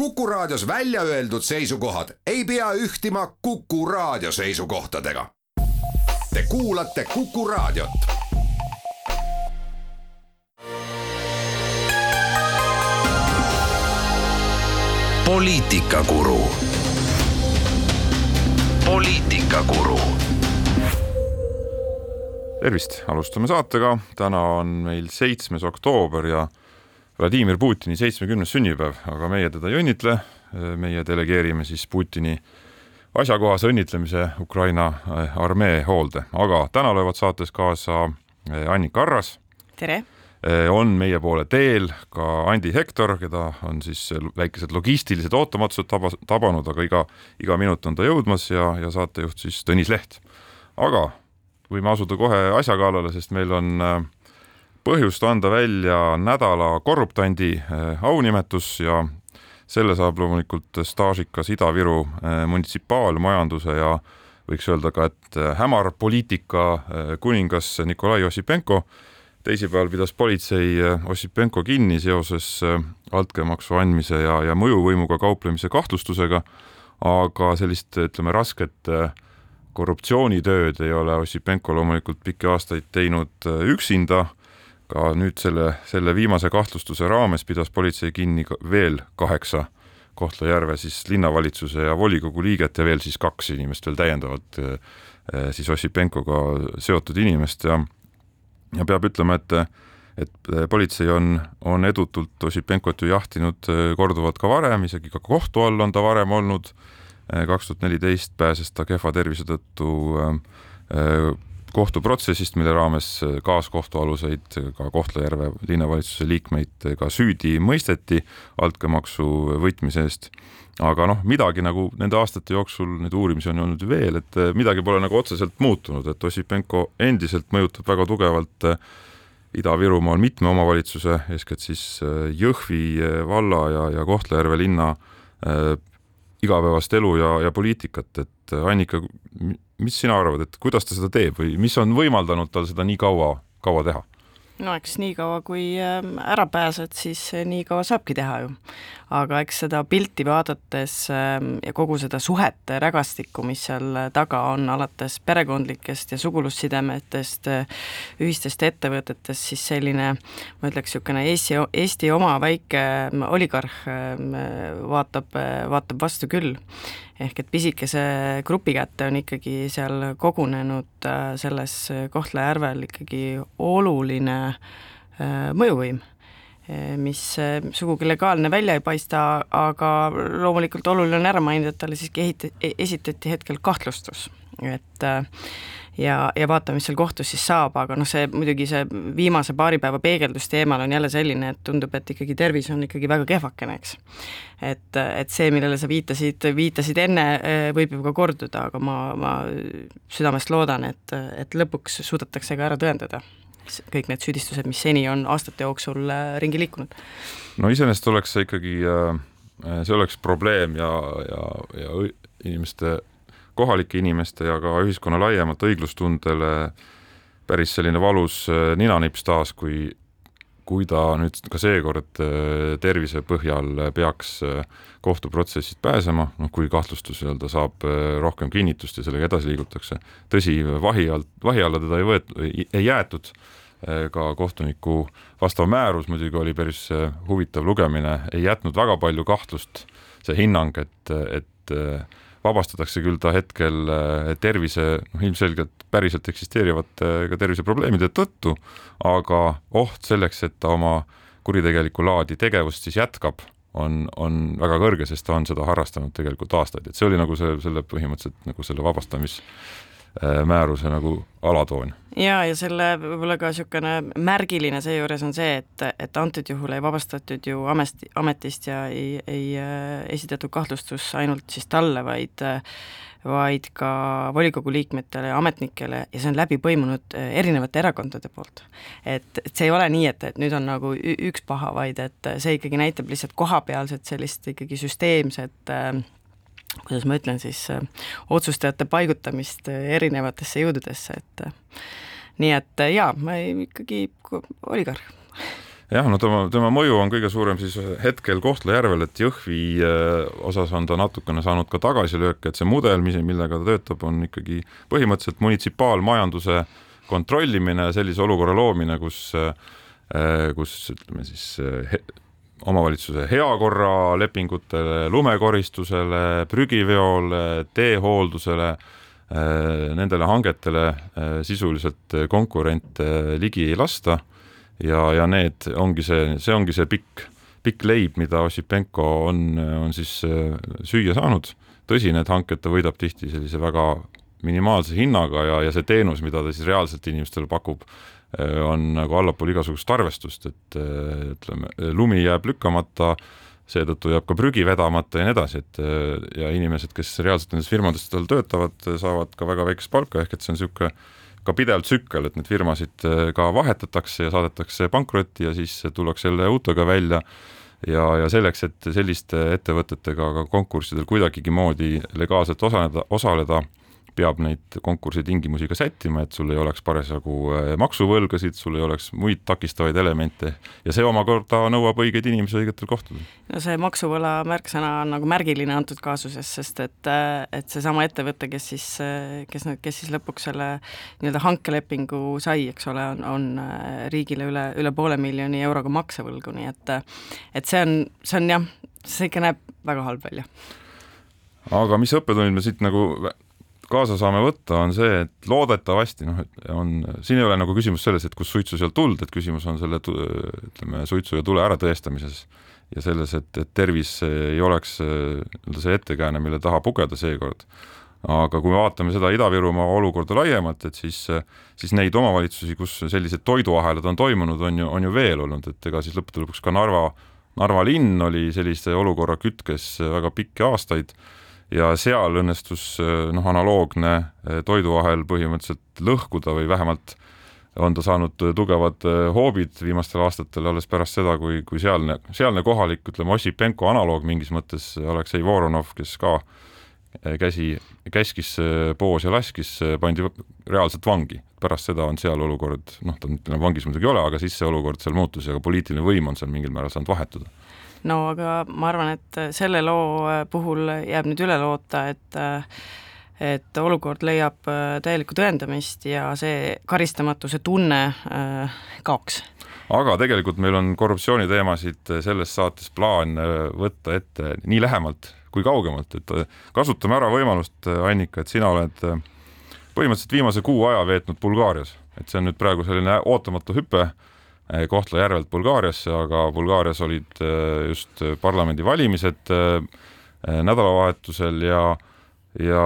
Kuku Raadios välja öeldud seisukohad ei pea ühtima Kuku Raadio seisukohtadega. Te kuulate Kuku Raadiot. poliitikakuru. poliitikakuru tervist, alustame saatega, täna on meil seitsmes oktoober ja Vladimir Putini seitsmekümnes sünnipäev, aga meie teda ei õnnitle, meie delegeerime siis Putini asjakohase õnnitlemise Ukraina eh, armee hoolde, aga täna löövad saates kaasa eh, Annika Arras. tere! Eh, on meie poole teel ka Andi Hektor, keda on siis väikesed logistilised ootamatused tabas, tabanud, aga iga, iga minut on ta jõudmas ja, ja saatejuht siis Tõnis Leht. aga võime asuda kohe asja kallale, sest meil on äh, põhjust anda välja nädala korruptandi eh, aunimetus ja selle saab loomulikult staažikas Ida-Viru eh, munitsipaalmajanduse ja võiks öelda ka, et eh, hämar poliitika kuningas Nikolai Ossipenko. teisipäeval pidas politsei Ossipenko kinni seoses altkäemaksu andmise ja, ja mõjuvõimuga kauplemise kahtlustusega, aga sellist, ütleme, rasket korruptsioonitööd ei ole Ossipenko loomulikult pikki aastaid teinud üksinda ka nüüd selle, selle viimase kahtlustuse raames pidas politsei kinni veel kaheksa Kohtla-Järve siis linnavalitsuse ja volikogu liiget ja veel siis kaks inimest veel täiendavalt eh, siis Ossipenkoga seotud inimest ja ja peab ütlema, et et politsei on, on edutult Ossipenkot ju jahtinud eh, korduvalt ka varem, isegi ka kohtu all on ta varem olnud, eh, kaks tuhat neliteist pääses ta kehva tervise tõttu kohtuprotsessist, mille raames kaaskohtualuseid, ka Kohtla-Järve linnavalitsuse liikmeid ka süüdi mõisteti altkäemaksu võtmise eest. aga noh, midagi nagu nende aastate jooksul, neid uurimisi on olnud veel, et midagi pole nagu otseselt muutunud, et Ossipenko endiselt mõjutab väga tugevalt Ida-Virumaal mitme omavalitsuse, eeskätt siis Jõhvi valla ja, ja Kohtla-Järve linna äh, igapäevast elu ja, ja poliitikat, et Annika, mis sina arvad, et kuidas ta seda teeb või mis on võimaldanud tal seda nii kaua, kaua teha? no eks niikaua, kui ähm, ära pääsed, siis nii kaua saabki teha ju. aga eks seda pilti vaadates ähm, ja kogu seda suhete rägastikku, mis seal taga on, alates perekondlikest ja sugulussidemetest, äh, ühistest ettevõtetest, siis selline ma ütleks, niisugune Eesti, Eesti oma väike ähm, oligarh vaatab, äh, vaatab vastu küll ehk et pisikese grupi kätte on ikkagi seal kogunenud äh, selles Kohtla-Järvel ikkagi oluline äh, mõjuvõim, äh, mis sugugi legaalne välja ei paista, aga loomulikult oluline on ära mainida, et talle siiski ehit-, e-, esitati hetkel kahtlustus, et ja, ja vaatame, mis seal kohtus siis saab, aga noh, see muidugi see viimase paari päeva peegeldus teemal on jälle selline, et tundub, et ikkagi tervis on ikkagi väga kehvakene, eks. et, et see, millele sa viitasid, viitasid enne, võib ju ka korduda, aga ma, ma südamest loodan, et, et lõpuks suudetakse ka ära tõendada kõik need süüdistused, mis seni on aastate jooksul äh, ringi liikunud. no iseenesest oleks see ikkagi, äh, see oleks probleem ja, ja, ja inimeste kohalike inimeste ja ka ühiskonna laiemalt õiglustundele päris selline valus äh, ninanips taas, kui, kui ta nüüd ka seekord äh, tervise põhjal peaks äh, kohtuprotsessist pääsema, noh kui kahtlustus nii-öelda saab rohkem kinnitust ja sellega edasi liigutakse. tõsi, vahi alt, vahi alla teda ei võet-, ei jäetud, ka kohtuniku vastav määrus muidugi oli päris huvitav lugemine, ei jätnud väga palju kahtlust see hinnang, et, et vabastatakse küll ta hetkel eh, tervise, noh ilmselgelt päriselt eksisteerivate ka terviseprobleemide tõttu, aga oht selleks, et ta oma kuritegelikku laadi tegevust siis jätkab, on, on väga kõrge, sest ta on seda harrastanud tegelikult aastaid, et see oli nagu see, selle põhimõtteliselt nagu selle vabastamis Äh, määruse nagu alatoon. Ja, ja selle võib-olla ka niisugune märgiline seejuures on see, et, et antud juhul ei vabastatud ju ameti, ametist ja ei, ei äh, esitatud kahtlustus ainult siis talle, vaid vaid ka volikogu liikmetele ja ametnikele ja see on läbi põimunud äh, erinevate erakondade poolt. et, et see ei ole nii, et, et nüüd on nagu üks paha, vaid et see ikkagi näitab lihtsalt kohapealset sellist ikkagi süsteemset äh, kuidas ma ütlen siis, äh, otsustajate paigutamist äh, erinevatesse jõududesse, et äh, nii et jaa, ma ei, ikkagi oligarh jah, no tema, tema mõju on kõige suurem siis hetkel Kohtla-Järvel, et Jõhvi osas on ta natukene saanud ka tagasilööke, et see mudel, millega ta töötab, on ikkagi põhimõtteliselt munitsipaalmajanduse kontrollimine, sellise olukorra loomine, kus, kus ütleme siis omavalitsuse heakorralepingutele, lumekoristusele, prügiveole, teehooldusele, äh, nendele hangetele sisuliselt konkurente ligi ei lasta ja, ja need ongi see, see ongi see pikk, pikk leib, mida Ossipenko on, on siis äh, süüa saanud. tõsi, need hanked ta võidab tihti sellise väga minimaalse hinnaga ja, ja see teenus, mida ta siis reaalselt inimestele pakub, äh, on nagu allapool igasugust arvestust, et äh, ütleme, lumi jääb lükkamata, seetõttu jääb ka prügi vedamata ja nii edasi, et ja inimesed, kes reaalselt nendes firmades tal töötavad, saavad ka väga väikest palka, ehk et see on niisugune ka pidev tsükkel, et neid firmasid äh, ka vahetatakse ja saadetakse pankrotti ja siis tullakse jälle uutega välja ja, ja selleks, et selliste ettevõtetega ka konkurssidel kuidagigi moodi legaalselt osaleda, osaleda, peab neid konkursi tingimusi ka sättima, et sul ei oleks parasjagu äh, maksuvõlgasid, sul ei oleks muid takistavaid elemente ja see omakorda nõuab õigeid inimesi õigetel kohtadel. no see maksuvõla märksõna on nagu märgiline antud kaasuses, sest et, äh, et seesama ettevõte, kes siis, äh, kes kes siis lõpuks selle nii-öelda hankelepingu sai, eks ole, on, on riigile üle, üle poole miljoni euroga maksevõlgu, nii et et see on, see on jah, see ikka näeb väga halb välja. aga mis õppetunnid me siit nagu kaasa saame võtta, on see, et loodetavasti noh, et on, siin ei ole nagu küsimus selles, et kust suitsu sealt tuld, et küsimus on selle ütleme, suitsu ja tule äratõestamises ja selles, et, et tervis ei oleks nii-öelda see ettekääne, mille taha pugeda seekord. aga kui me vaatame seda Ida-Virumaa olukorda laiemalt, et siis, siis neid omavalitsusi, kus sellised toiduahelad on toimunud, on ju, on ju veel olnud, et ega siis lõppude lõpuks ka Narva, Narva linn oli sellise olukorra kütkes väga pikki aastaid ja seal õnnestus noh, analoogne eh, toiduahel põhimõtteliselt lõhkuda või vähemalt on ta saanud tugevad eh, hoobid viimastel aastatel alles pärast seda, kui, kui sealne, sealne kohalik, ütleme, Ossipenko analoog mingis mõttes, Aleksei Voronov, kes ka eh, käsi, käskis poos ja laskis, pandi reaalselt vangi. pärast seda on seal olukord, noh, ta nüüd vangis muidugi ei ole, aga siis see olukord seal muutus ja ka poliitiline võim on seal mingil määral saanud vahetuda no aga ma arvan, et selle loo äh, puhul jääb nüüd üle loota, et äh, et olukord leiab äh, täielikku tõendamist ja see karistamatuse tunne kaoks. aga tegelikult meil on korruptsiooniteemasid selles saates plaan võtta ette nii lähemalt kui kaugemalt, et kasutame ära võimalust, Annika, et sina oled põhimõtteliselt viimase kuu aja veetnud Bulgaarias, et see on nüüd praegu selline ootamatu hüpe Kohtla-Järvelt Bulgaariasse, aga Bulgaarias olid eh, just parlamendivalimised eh, nädalavahetusel ja, ja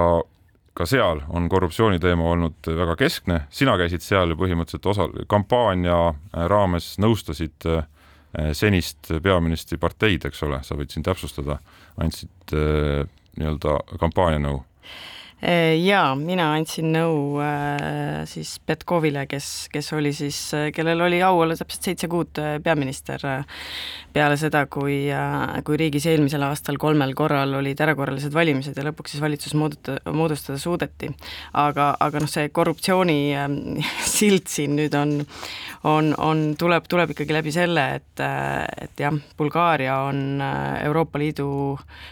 ka seal on korruptsiooniteema olnud väga keskne, sina käisid seal ju põhimõtteliselt osa, kampaania raames nõustasid senist peaministri parteid, eks ole, sa võid siin täpsustada, andsid nii-öelda kampaanianõu Äh, jaa, mina andsin nõu äh, siis Petkovile, kes, kes oli siis, äh, kellel oli au olla täpselt seitse kuud peaminister peale seda, kui, kui riigis eelmisel aastal kolmel korral olid erakorralised valimised ja lõpuks siis valitsus mooduta, moodustada suudeti. aga, aga noh, see korruptsiooni sild siin nüüd on, on, on, tuleb, tuleb ikkagi läbi selle, et, et jah, Bulgaaria on Euroopa Liidu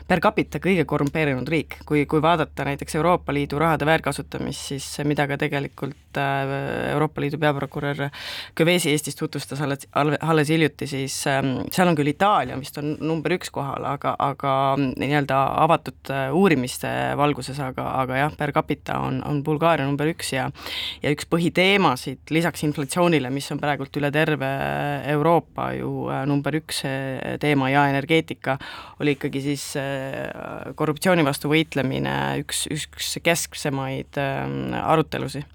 per capita kõige korrumpeerunud riik, kui, kui vaadata näiteks Euroopa Euroopa Liidu rahade väärkasutamist, siis mida ka tegelikult äh, Euroopa Liidu peaprokurör Kövesi Eestis tutvustas alles, alles hiljuti, siis ähm, seal on küll Itaalia vist on number üks kohal, aga, aga nii-öelda avatud äh, uurimiste valguses, aga, aga jah, per capita on, on Bulgaaria number üks ja ja üks põhiteemasid lisaks inflatsioonile, mis on praegult üle terve Euroopa ju äh, number üks teema ja energeetika, oli ikkagi siis korruptsiooni vastu võitlemine üks, üks kesksemaid ähm, arutelusid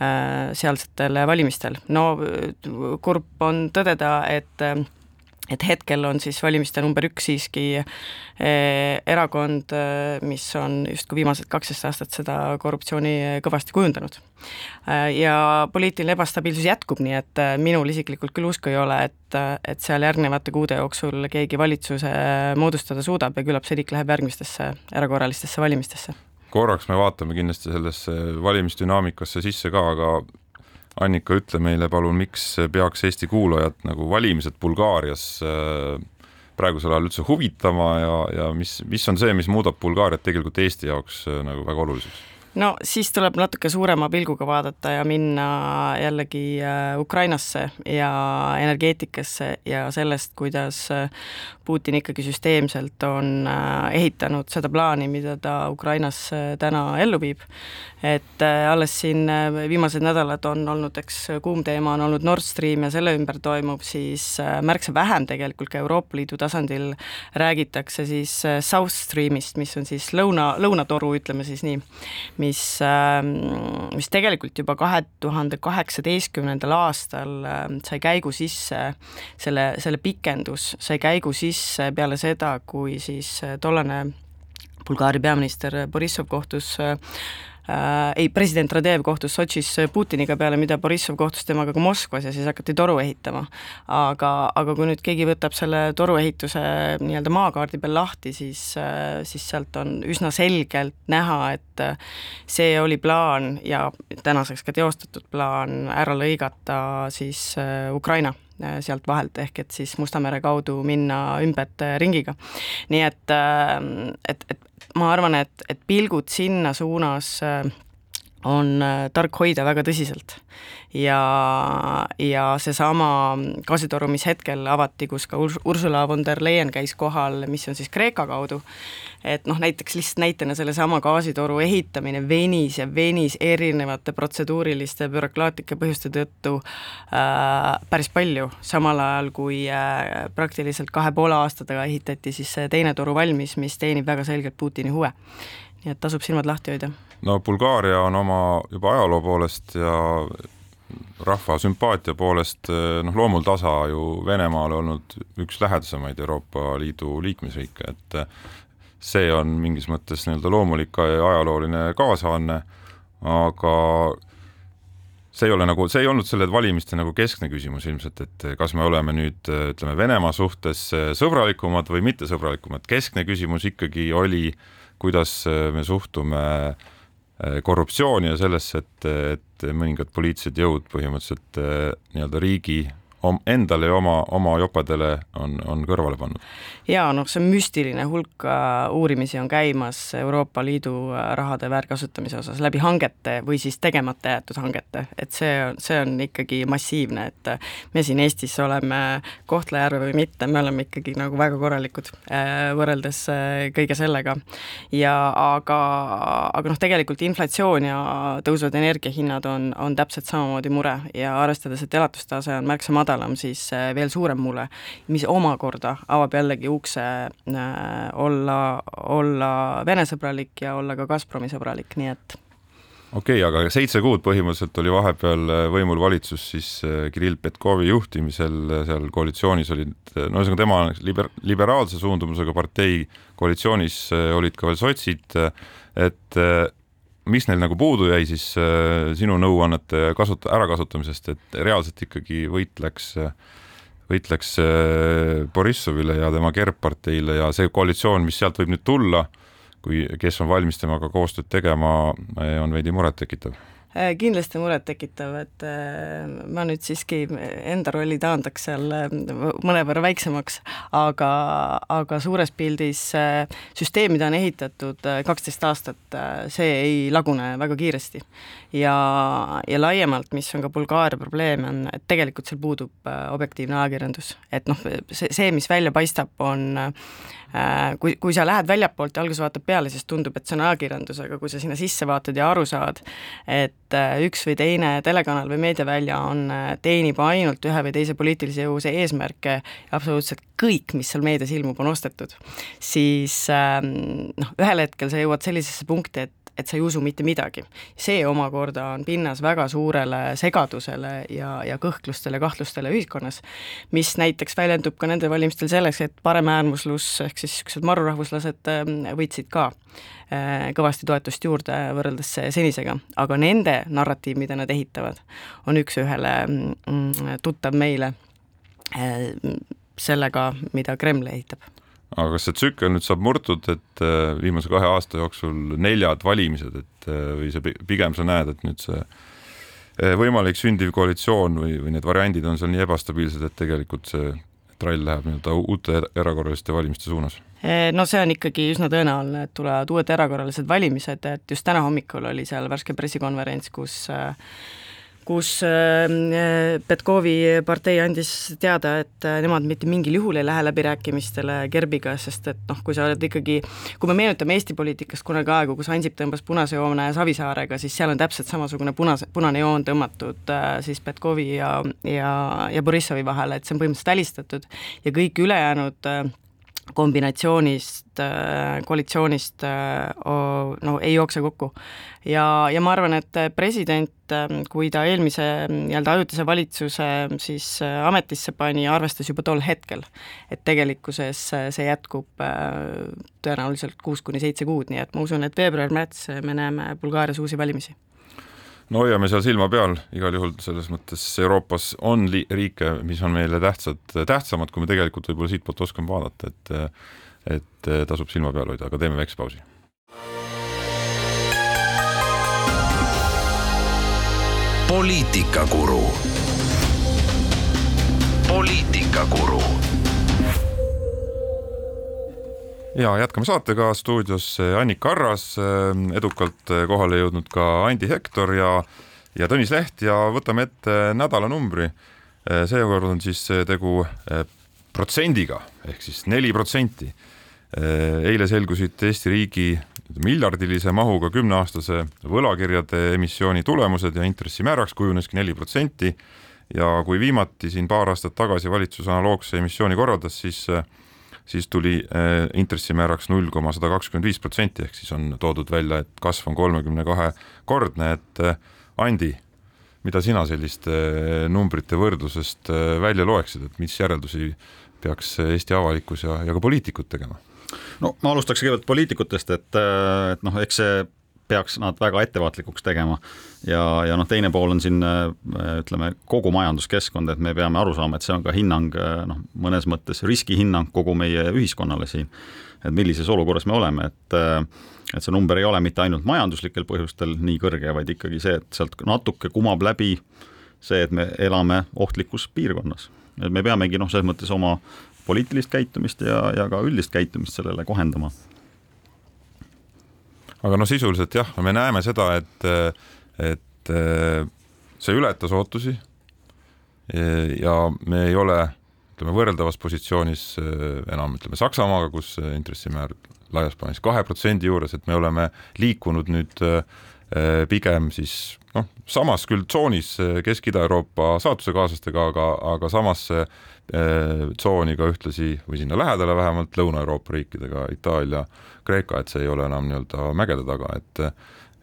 sealsetel valimistel. no kurb on tõdeda, et äh, et hetkel on siis valimiste number üks siiski erakond, mis on justkui viimased kaksteist aastat seda korruptsiooni kõvasti kujundanud. ja poliitiline ebastabiilsus jätkub, nii et minul isiklikult küll usku ei ole, et, et seal järgnevate kuude jooksul keegi valitsuse moodustada suudab ja küllap see riik läheb järgmistesse erakorralistesse valimistesse korraks me vaatame kindlasti sellesse valimisdünaamikasse sisse ka, aga Annika, ütle meile palun, miks peaks Eesti kuulajad nagu valimised Bulgaarias äh, praegusel ajal üldse huvitama ja, ja mis, mis on see, mis muudab Bulgaariat tegelikult Eesti jaoks äh, nagu väga oluliseks? No siis tuleb natuke suurema pilguga vaadata ja minna jällegi Ukrainasse ja energeetikasse ja sellest, kuidas Putin ikkagi süsteemselt on ehitanud seda plaani, mida ta Ukrainas täna ellu viib. Et äh, alles siin äh, viimased nädalad on olnud, eks kuum teema on olnud Nord Stream ja selle ümber toimub siis äh, märksa vähem tegelikult ka Euroopa Liidu tasandil räägitakse siis South Streamist, mis on siis lõuna, lõunatoru, ütleme siis nii, mis, ähm, mis tegelikult juba kahe tuhande kaheksateistkümnendal aastal sai käigu sisse, selle, selle pikendus sai käigu sisse peale seda, kui siis tollane Bulgaaria peaminister Borissov kohtus äh, ei, president Radev kohtus Sotšis Putiniga peale, mida Borissov kohtus temaga ka Moskvas ja siis hakati toru ehitama. aga, aga kui nüüd keegi võtab selle toruehituse nii-öelda maakaardi peal lahti, siis, äh, siis sealt on üsna selgelt näha, et äh, see oli plaan ja tänaseks ka teostatud plaan ära lõigata siis äh, Ukraina sealt vahelt, ehk et siis Musta mere kaudu minna ümbert ringiga. nii et, et, et ma arvan, et, et pilgud sinna suunas äh, on äh, tark hoida väga tõsiselt. ja, ja seesama gaasitoru, mis hetkel avati, kus ka Ursula von der Leyen käis kohal, mis on siis Kreeka kaudu, et noh, näiteks lihtsalt näitena sellesama gaasitoru ehitamine venis ja venis erinevate protseduuriliste bürokraatlike põhjuste tõttu äh, päris palju, samal ajal kui äh, praktiliselt kahe poole aasta taga ehitati siis see teine toru valmis, mis teenib väga selgelt Putini huve. Nii et tasub silmad lahti hoida. No Bulgaaria on oma juba ajaloo poolest ja rahva sümpaatia poolest noh, loomuldasa ju Venemaale olnud üks lähedasemaid Euroopa Liidu liikmesriike, et see on mingis mõttes nii-öelda loomulik ajalooline kaasaanne, aga see ei ole nagu, see ei olnud selle valimiste nagu keskne küsimus ilmselt, et kas me oleme nüüd ütleme, Venemaa suhtes sõbralikumad või mittesõbralikumad, keskne küsimus ikkagi oli, kuidas me suhtume äh, Äh, korruptsiooni ja sellesse, et, et mõningad poliitilised jõud põhimõtteliselt äh, nii-öelda riigi endale ja oma, oma jopadele on, on kõrvale pannud. jaa, noh, see müstiline hulk äh, uurimisi on käimas Euroopa Liidu äh, rahade väärkasutamise osas läbi hangete või siis tegemata jäetud hangete, et see, see on ikkagi massiivne, et äh, me siin Eestis oleme Kohtla-Järve või mitte, me oleme ikkagi nagu väga korralikud võrreldes kõige sellega. ja aga, aga noh, tegelikult inflatsioon ja tõusvad energiahinnad on, on täpselt samamoodi mure ja arvestades, et elatustase on märksa madalam, madalam, siis äh, veel suurem mure, mis omakorda avab jällegi ukse äh, olla, olla Vene-sõbralik ja olla ka Gazpromi sõbralik, nii et okei okay,, aga seitse kuud põhimõtteliselt oli vahepeal äh, võimul valitsus siis Kirill Petkovi juhtimisel, seal koalitsioonis olid, no ühesõnaga tema liber-, liberaalse suundumusega partei koalitsioonis olid ka veel sotsid, et mis neil nagu puudu jäi siis äh, sinu nõuannete kasut-, ärakasutamisest, et reaalselt ikkagi võitleks, võitleks äh, Borissovile ja tema Gerb-parteile ja see koalitsioon, mis sealt võib nüüd tulla, kui, kes on valmis temaga koostööd tegema, on veidi murettekitav Äh, kindlasti murettekitav, et äh, ma nüüd siiski enda rolli taandaks seal äh, mõnevõrra väiksemaks, aga, aga suures pildis süsteem, mida on ehitatud kaksteist aastat, see ei lagune väga kiiresti. ja, ja laiemalt, mis on ka Bulgaaria probleem, on, et tegelikult seal puudub objektiivne ajakirjandus, et noh, see, see, mis välja paistab, on kui, kui sa lähed väljapoolt ja alguses vaatad peale, siis tundub, et see on ajakirjandus, aga kui sa sinna sisse vaatad ja aru saad, et äh, üks või teine telekanal või meediavälja on, äh, teenib ainult ühe või teise poliitilise jõu eesmärke ja absoluutselt kõik, mis seal meedias ilmub, on ostetud, siis ähm, noh, ühel hetkel sa jõuad sellisesse punkti, et et sa ei usu mitte midagi. see omakorda on pinnas väga suurele segadusele ja, ja kõhklustele, kahtlustele ühiskonnas, mis näiteks väljendub ka nendel valimistel selleks, et paremäärmuslus ehk siis niisugused marurahvuslased ähm, võitsid ka äh, kõvasti toetust juurde võrreldes senisega, aga nende narratiiv, mida nad ehitavad, on üks-ühele mm, tuttav meile äh, sellega, mida Kreml ehitab aga kas see tsükkel nüüd saab murtud, et äh, viimase kahe aasta jooksul neljad valimised, et äh, või see pigem sa näed, et nüüd see võimalik sündiv koalitsioon või, või need variandid on seal nii ebastabiilsed, et tegelikult see trall läheb nii-öelda uute erakorraliste valimiste suunas? No see on ikkagi üsna tõenäoline, et tulevad uued erakorralised valimised, et just täna hommikul oli seal värske pressikonverents, kus kus Petkovi partei andis teada, et nemad mitte mingil juhul ei lähe läbirääkimistele Gerbiga, sest et noh, kui sa oled ikkagi, kui me meenutame Eesti poliitikast kunagi aegu, kus Ansip tõmbas punase joone Savisaarega, siis seal on täpselt samasugune punase, punane joon tõmmatud siis Petkovi ja, ja, ja Borissovi vahele, et see on põhimõtteliselt välistatud ja kõik ülejäänud kombinatsioonist, äh, koalitsioonist äh, no ei jookse kokku. ja, ja ma arvan, et president, ähm, kui ta eelmise nii-öelda ajutise valitsuse siis äh, ametisse pani, arvestas juba tol hetkel, et tegelikkuses see jätkub tõenäoliselt kuus kuni seitse kuud, nii et ma usun, et veebruar-märts me näeme Bulgaarias uusi valimisi no hoiame seal silma peal, igal juhul selles mõttes Euroopas on riike, mis on meile tähtsad, tähtsamad, kui me tegelikult võib-olla siitpoolt oskame vaadata, et et tasub silma peal hoida, aga teeme väikse pausi. poliitikakuru. poliitikakuru ja jätkame saatega stuudios Annika Arras, edukalt kohale jõudnud ka Andi Hektor ja, ja Tõnis Leht ja võtame ette nädalanumbri. seekord on siis tegu eh, protsendiga ehk siis neli protsenti. Eh, eile selgusid Eesti riigi miljardilise mahuga kümneaastase võlakirjade emissiooni tulemused ja intressimääraks kujuneski neli protsenti. ja kui viimati siin paar aastat tagasi valitsus analoogse emissiooni korraldas, siis siis tuli äh, intressimääraks null koma sada kakskümmend viis protsenti, ehk siis on toodud välja, et kasv on kolmekümne kahe kordne, et äh, Andi, mida sina selliste äh, numbrite võrdlusest välja loeksid, et mis järeldusi peaks Eesti avalikkus ja, ja ka poliitikud tegema? no ma alustaks kõigepealt poliitikutest, et, et noh, eks see peaks nad väga ettevaatlikuks tegema. ja, ja noh, teine pool on siin ütleme kogu majanduskeskkond, et me peame aru saama, et see on ka hinnang noh, mõnes mõttes riskihinnang kogu meie ühiskonnale siin. et millises olukorras me oleme, et et see number ei ole mitte ainult majanduslikel põhjustel nii kõrge, vaid ikkagi see, et sealt natuke kumab läbi see, et me elame ohtlikus piirkonnas. et me peamegi noh, selles mõttes oma poliitilist käitumist ja, ja ka üldist käitumist sellele kohendama aga noh, sisuliselt jah, me näeme seda, et, et see ületas ootusi. ja me ei ole, ütleme võrreldavas positsioonis enam ütleme Saksamaaga, kus intressimäär laias plaanis kahe protsendi juures, et me oleme liikunud nüüd pigem siis noh, samas küll tsoonis Kesk-Ida-Euroopa saatusekaaslastega, aga, aga samasse tsooni ka ühtlasi või sinna lähedale vähemalt Lõuna-Euroopa riikidega, Itaalia, Kreeka, et see ei ole enam nii-öelda mägede taga, et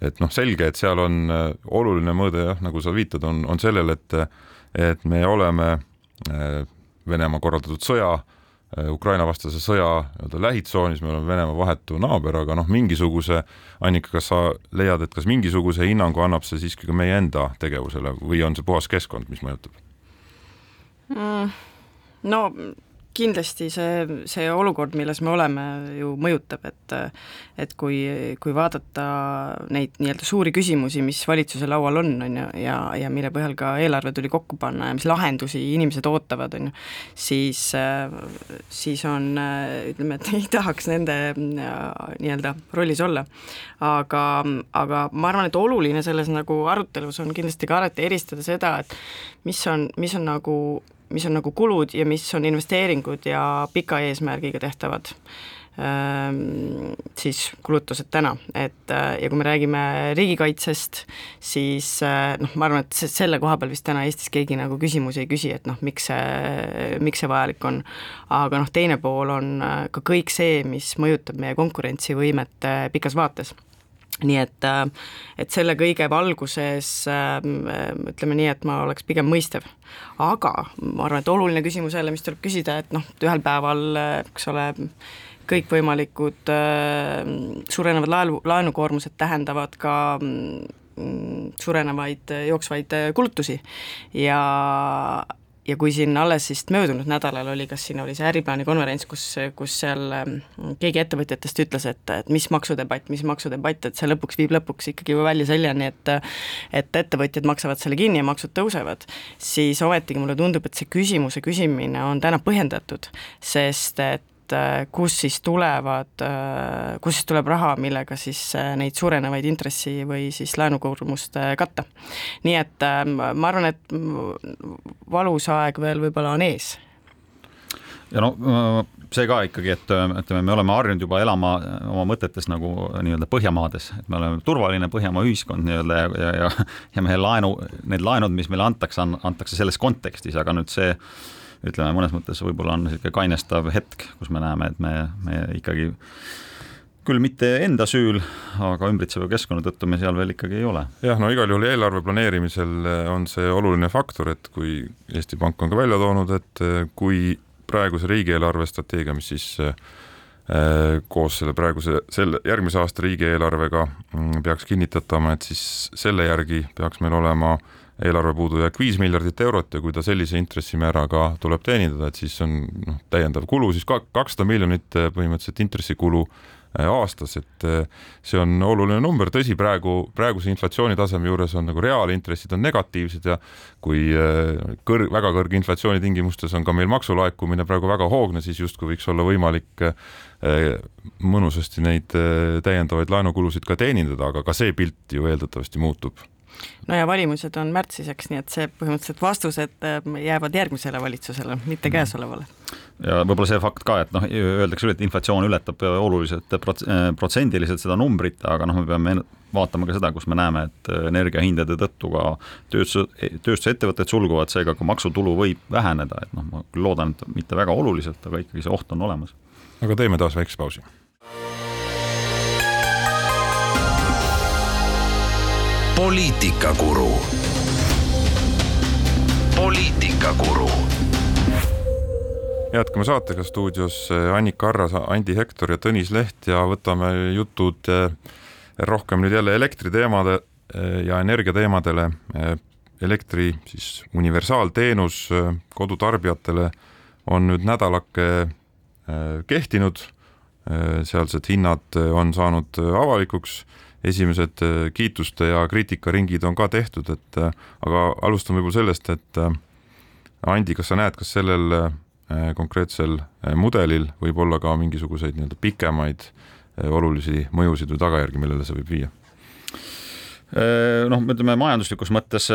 et noh, selge, et seal on äh, oluline mõõde jah, nagu sa viitad, on, on sellel, et et me oleme äh, Venemaa korraldatud sõja, äh, Ukraina-vastase sõja nii-öelda lähitsoonis, me oleme Venemaa vahetu naaber, aga noh, mingisuguse, Annika, kas sa leiad, et kas mingisuguse hinnangu annab see siiski ka meie enda tegevusele või on see puhas keskkond, mis mõjutab mm.? no kindlasti see, see olukord, milles me oleme, ju mõjutab, et et kui, kui vaadata neid nii-öelda suuri küsimusi, mis valitsuse laual on, on ju, ja, ja mille põhjal ka eelarve tuli kokku panna ja mis lahendusi inimesed ootavad, on ju, siis, siis on, ütleme, et ei tahaks nende nii-öelda rollis olla. aga, aga ma arvan, et oluline selles nagu arutelus on kindlasti ka alati eristada seda, et mis on, mis on nagu mis on nagu kulud ja mis on investeeringud ja pika eesmärgiga tehtavad ähm, siis kulutused täna, et äh, ja kui me räägime riigikaitsest, siis äh, noh, ma arvan, et selle koha peal vist täna Eestis keegi nagu küsimusi ei küsi, et noh, miks see, miks see vajalik on. aga noh, teine pool on äh, ka kõik see, mis mõjutab meie konkurentsivõimet pikas vaates nii et, äh, et selle kõige valguses äh, ütleme nii, et ma oleks pigem mõistev. aga ma arvan, et oluline küsimus jälle, mis tuleb küsida, et noh, ühel päeval, eks ole, kõikvõimalikud äh, suurenevad laenu, laenukoormused tähendavad ka mm, suurenevaid jooksvaid kulutusi ja ja kui siin alles vist möödunud nädalal oli, kas siin oli see Äriplaani konverents, kus, kus seal ähm, keegi ettevõtjatest ütles, et, et mis maksudebatt, mis maksudebatt, et see lõpuks viib lõpuks ikkagi ju välja selleni, et et ettevõtjad maksavad selle kinni ja maksud tõusevad, siis ometigi mulle tundub, et see küsimuse küsimine on täna põhjendatud, sest et et äh, kus siis tulevad, äh, kus siis tuleb raha, millega siis äh, neid suurenevaid intressi- või siis laenukoormust katta. nii et ma arvan, et valus aeg veel võib-olla on ees. Ja no see ka ikkagi, et ütleme, me oleme harjunud juba elama oma mõtetes nagu nii-öelda Põhjamaades, et me oleme turvaline Põhjamaa ühiskond nii-öelda ja, ja, ja, ja meie laenu, need laenud, mis meile antakse, antakse selles kontekstis, aga nüüd see ütleme, mõnes mõttes võib-olla on niisugune kainestav hetk, kus me näeme, et me, me ikkagi küll mitte enda süül, aga ümbritseva keskkonna tõttu me seal veel ikkagi ei ole. jah, no igal juhul eelarve planeerimisel on see oluline faktor, et kui Eesti Pank on ka välja toonud, et kui praeguse riigieelarve strateegia, mis siis äh, koos selle praeguse, selle järgmise aasta riigieelarvega mm, peaks kinnitatama, et siis selle järgi peaks meil olema eelarve puudujääk viis miljardit eurot ja kui ta sellise intressimääraga tuleb teenindada, et siis on noh, täiendav kulu siis kakssada miljonit eh, põhimõtteliselt intressikulu eh, aastas, et eh, see on oluline number, tõsi, praegu, praeguse inflatsiooni taseme juures on nagu reaalintressid on negatiivsed ja kui kõrg, väga kõrge inflatsiooni tingimustes on ka meil maksulaekumine praegu väga hoogne, siis justkui võiks olla võimalik mõnusasti neid täiendavaid laenukulusid ka teenindada, aga ka see pilt ju eeldatavasti muutub no ja valimised on märtsis, eks, nii et see põhimõtteliselt vastused äh, jäävad järgmisele valitsusele, mitte mhm. käesolevale. ja võib-olla see fakt ka, et noh, öeldakse küll, et inflatsioon ületab oluliselt prots-, äh, protsendiliselt seda numbrit, aga noh, me peame vaatama ka seda, kus me näeme, et energiahindade tõttu ka tööstus, tööstusettevõtted sulguvad, seega ka maksutulu võib väheneda, et noh, ma küll loodan, et mitte väga oluliselt, aga ikkagi see oht on olemas. aga teeme taas väikse pausi poliitikakuru. poliitikakuru. jätkame saatega stuudios eh, Annika Arras, Andi Hektor ja Tõnis Leht ja võtame jutud eh, rohkem nüüd jälle elektriteemade eh, ja energiateemadele. elektri siis universaalteenus kodutarbijatele on nüüd nädalake kehtinud, sealsed hinnad on saanud avalikuks esimesed äh, kiituste ja kriitikaringid on ka tehtud, et äh, aga alustame võib-olla sellest, et äh, Andi, kas sa näed, kas sellel konkreetsel mudelil võib olla ka mingisuguseid nii-öelda pikemaid olulisi mõjusid või tagajärgi, millele see võib viia? noh, ütleme majanduslikus mõttes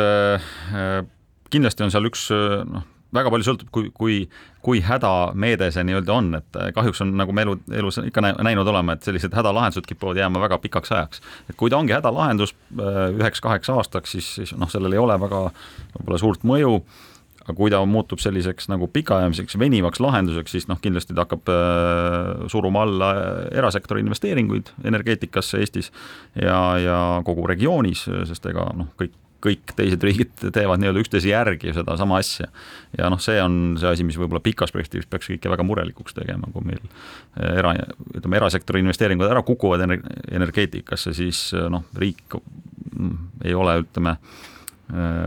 kindlasti on seal üks noh, väga palju sõltub, kui, kui, kui hädameede see nii-öelda on, et äh, kahjuks on, nagu me elu, elus ikka näinud oleme, et sellised hädalahendused kipuvad jääma väga pikaks ajaks. et kui ta ongi hädalahendus äh, üheks-kaheks aastaks, siis, siis noh, sellel ei ole väga võib-olla suurt mõju, aga kui ta muutub selliseks nagu pikaajaliseks venivaks lahenduseks, siis noh, kindlasti ta hakkab äh, suruma alla erasektori investeeringuid energeetikasse Eestis ja, ja kogu regioonis, sest ega noh, kõik kõik teised riigid teevad nii-öelda üksteise järgi sedasama asja. ja noh, see on see asi, mis võib-olla pikas perspektiivis peaks kõike väga murelikuks tegema, kui meil era, ütleme, erasektori investeeringud ära kukuvad energeetikasse, siis noh, riik ei ole, ütleme,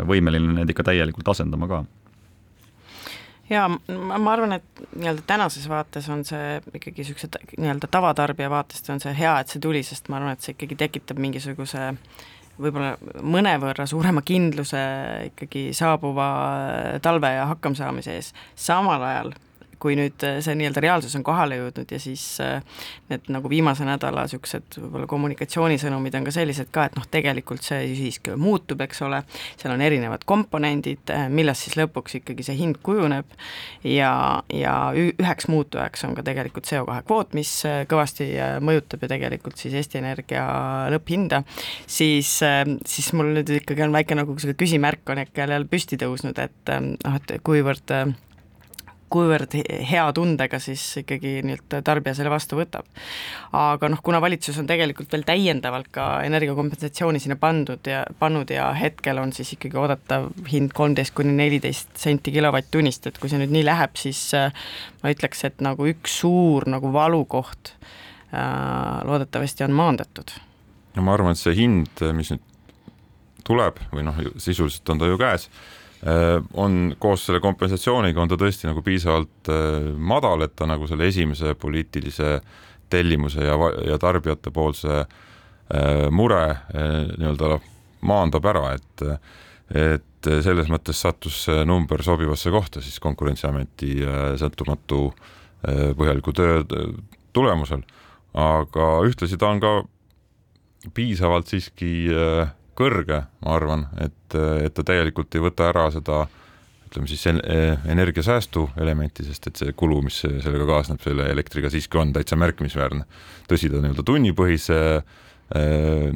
võimeline need ikka täielikult asendama ka jaa, ma arvan, et nii-öelda tänases vaates on see ikkagi niisuguse nii-öelda tavatarbija vaatest on see hea, et see tuli, sest ma arvan, et see ikkagi tekitab mingisuguse võib-olla mõnevõrra suurema kindluse ikkagi saabuva talve ja hakkamasaamise ees, samal ajal kui nüüd äh, see nii-öelda reaalsus on kohale jõudnud ja siis äh, need nagu viimase nädala niisugused võib-olla kommunikatsioonisõnumid on ka sellised ka, et noh, tegelikult see siiski muutub, eks ole, seal on erinevad komponendid, äh, millest siis lõpuks ikkagi see hind kujuneb. Ja, ja üheks muutujaks on ka tegelikult CO2 kvoot, mis kõvasti mõjutab ju tegelikult siis Eesti Energia lõpphinda, siis, siis mul nüüd ikkagi on väike nagu selline küsimärk on ikka jälle püsti tõusnud, et noh, et kuivõrd kuivõrd hea tundega siis ikkagi nii-öelda tarbija selle vastu võtab. aga noh, kuna valitsus on tegelikult veel täiendavalt ka energiakompensatsiooni sinna pandud ja pannud ja hetkel on siis ikkagi oodatav hind kolmteist kuni neliteist senti kilovatt-tunnist, et kui see nüüd nii läheb, siis äh, ma ütleks, et nagu üks suur nagu valukoht äh, loodetavasti on maandatud. no ma arvan, et see hind, mis nüüd tuleb või noh, sisuliselt on ta ju käes on koos selle kompensatsiooniga, on ta tõesti nagu piisavalt madal, et ta nagu selle esimese poliitilise tellimuse ja, ja tarbijate poolse mure nii-öelda maandab ära, et et selles mõttes sattus see number sobivasse kohta siis Konkurentsiameti sõltumatu põhjaliku töö tulemusel, aga ühtlasi ta on ka piisavalt siiski äh, kõrge, ma arvan, et, et ta täielikult ei võta ära seda ütleme siis energiasäästu elementi, sest et see kulu, mis sellega kaasneb, selle elektriga siiski on täitsa märkimisväärne. tõsi, ta nii-öelda tunnipõhise äh,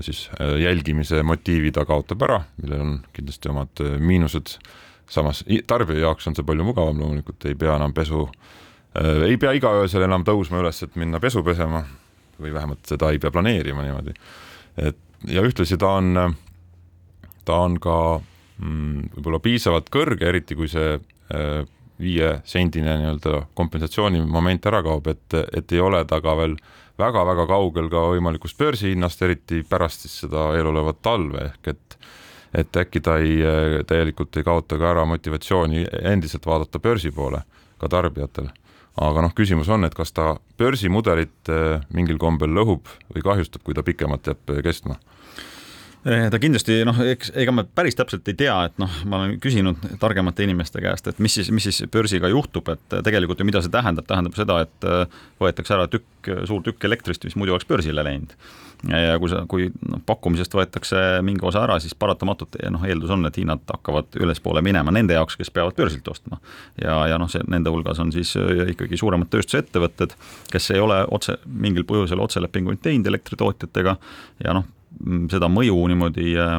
siis äh, jälgimise motiivi ta kaotab ära, millel on kindlasti omad miinused, samas tarbija jaoks on see palju mugavam, loomulikult ei pea enam pesu, ei pea iga öösel enam tõusma üles, et minna pesu pesema või vähemalt seda ei pea planeerima niimoodi. et ja ühtlasi ta on, ta on ka mm, võib-olla piisavalt kõrge, eriti kui see äh, viiesendine nii-öelda kompensatsiooni moment ära kaob, et, et ei ole ta ka veel väga-väga kaugel ka võimalikust börsihinnast, eriti pärast siis seda eelolevat talve ehk et et äkki ta ei, täielikult ei kaota ka ära motivatsiooni endiselt vaadata börsi poole ka tarbijatel. Aga noh, küsimus on, et kas ta börsimudelit eh, mingil kombel lõhub või kahjustab, kui ta pikemalt jääb eh, kestma ta kindlasti noh, eks ega me päris täpselt ei tea, et noh, ma olen küsinud targemate inimeste käest, et mis siis, mis siis börsiga juhtub, et tegelikult ju mida see tähendab, tähendab seda, et võetakse ära tükk, suur tükk elektrist, mis muidu oleks börsile läinud. Ja kui sa, kui noh, pakkumisest võetakse mingi osa ära, siis paratamatult noh, eeldus on, et hinnad hakkavad ülespoole minema nende jaoks, kes peavad börsilt ostma. ja, ja noh, see nende hulgas on siis ikkagi suuremad tööstusettevõtted, kes ei ole otse, mingil põhjusel otselepinguid teinud elektritootjatega. Ja noh, seda mõju niimoodi äh,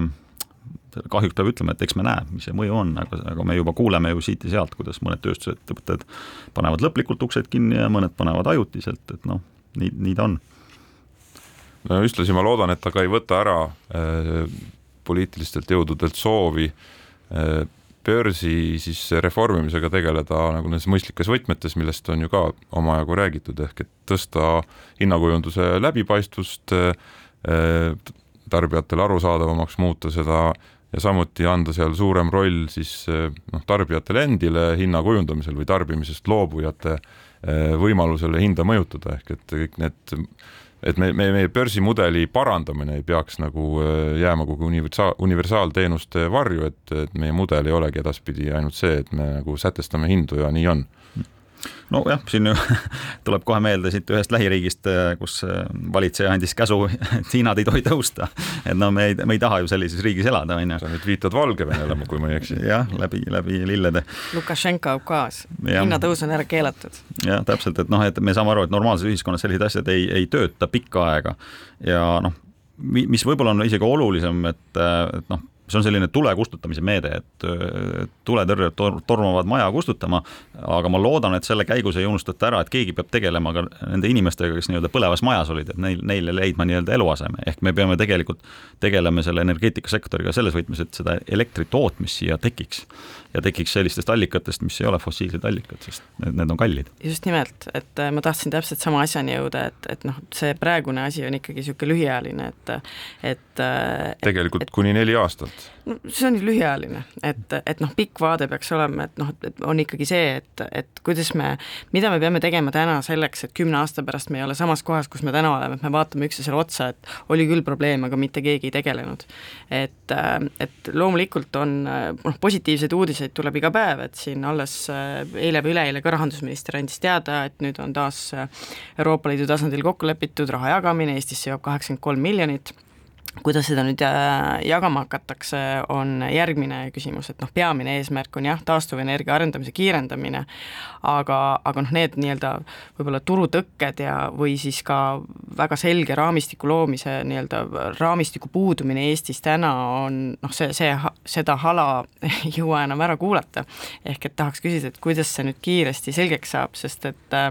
kahjuks peab ütlema, et eks me näe, mis see mõju on, aga, aga me juba kuuleme ju siit ja sealt, kuidas mõned tööstusettevõtted panevad lõplikult uksed kinni ja mõned panevad ajutiselt, et noh, nii, nii ta on. No ühtlasi ma loodan, et ta ka ei võta ära äh, poliitilistelt jõududelt soovi äh, börsi siis reformimisega tegeleda nagu nendes mõistlikes võtmetes, millest on ju ka omajagu räägitud, ehk et tõsta hinnakujunduse läbipaistvust äh,, tarbijatele arusaadavamaks muuta seda ja samuti anda seal suurem roll siis äh, noh, tarbijatele endile hinna kujundamisel või tarbimisest loobujate äh, võimalusele hinda mõjutada, ehk et kõik need et me, me, meie börsimudeli parandamine ei peaks nagu äh, jääma kogu universaal, universaalteenuste varju, et, et meie mudel ei olegi edaspidi ainult see, et me nagu sätestame hindu ja nii on nojah, siin ju tuleb kohe meelde siit ühest lähiriigist, äh, kus äh, valitseja andis käsu, et hinnad ei tohi tõusta. et no me ei, me ei taha ju sellises riigis elada, on ju. sa nüüd viitad Valgevenele, kui ma ei eksi. jah, läbi, läbi lillede. Lukašenka ukaas, hinnatõus on ära keelatud. jah, täpselt, et noh, et me saame aru, et normaalses ühiskonnas sellised asjad ei, ei tööta pikka aega ja noh, mis võib-olla on isegi olulisem, et, et noh, see on selline tule kustutamise meede, et tuletõrjujad tor tormavad maja kustutama, aga ma loodan, et selle käigus ei unustata ära, et keegi peab tegelema ka nende inimestega, kes nii-öelda põlevas majas olid, et neil, neile leidma nii-öelda eluaseme, ehk me peame tegelikult tegelema selle energeetikasektoriga selles võtmes, et seda elektri tootmist siia tekiks ja tekiks sellistest allikatest, mis ei ole fossiilsed allikad, sest need, need on kallid. just nimelt, et äh, ma tahtsin täpselt sama asjani jõuda, et, et noh, see praegune asi on ikkagi niisugune lühiajaline, et et äh, tegelikult et, kuni neli aastat. No see on lühiajaline, et, et noh, pikk vaade peaks olema, et noh, et on ikkagi see, et, et kuidas me, mida me peame tegema täna selleks, et kümne aasta pärast me ei ole samas kohas, kus me täna oleme, et me vaatame üksteisele otsa, et oli küll probleem, aga mitte keegi ei tegelenud. et, äh, et loomulikult on noh, positiivseid uudiseid tuleb iga päev, et siin alles äh, eile või üleeile ka rahandusminister andis teada, et nüüd on taas äh, Euroopa Liidu tasandil kokku lepitud raha jagamine, Eestisse jõuab kaheksakümmend kolm miljonit kuidas seda nüüd äh, jagama hakatakse, on järgmine küsimus, et noh, peamine eesmärk on jah, taastuvenergia arendamise kiirendamine, aga, aga noh, need nii-öelda võib-olla turutõkked ja, või siis ka väga selge raamistiku loomise nii-öelda raamistiku puudumine Eestis täna on noh, see, see, seda hala ei jõua enam ära kuulata. ehk et tahaks küsida, et kuidas see nüüd kiiresti selgeks saab, sest et äh,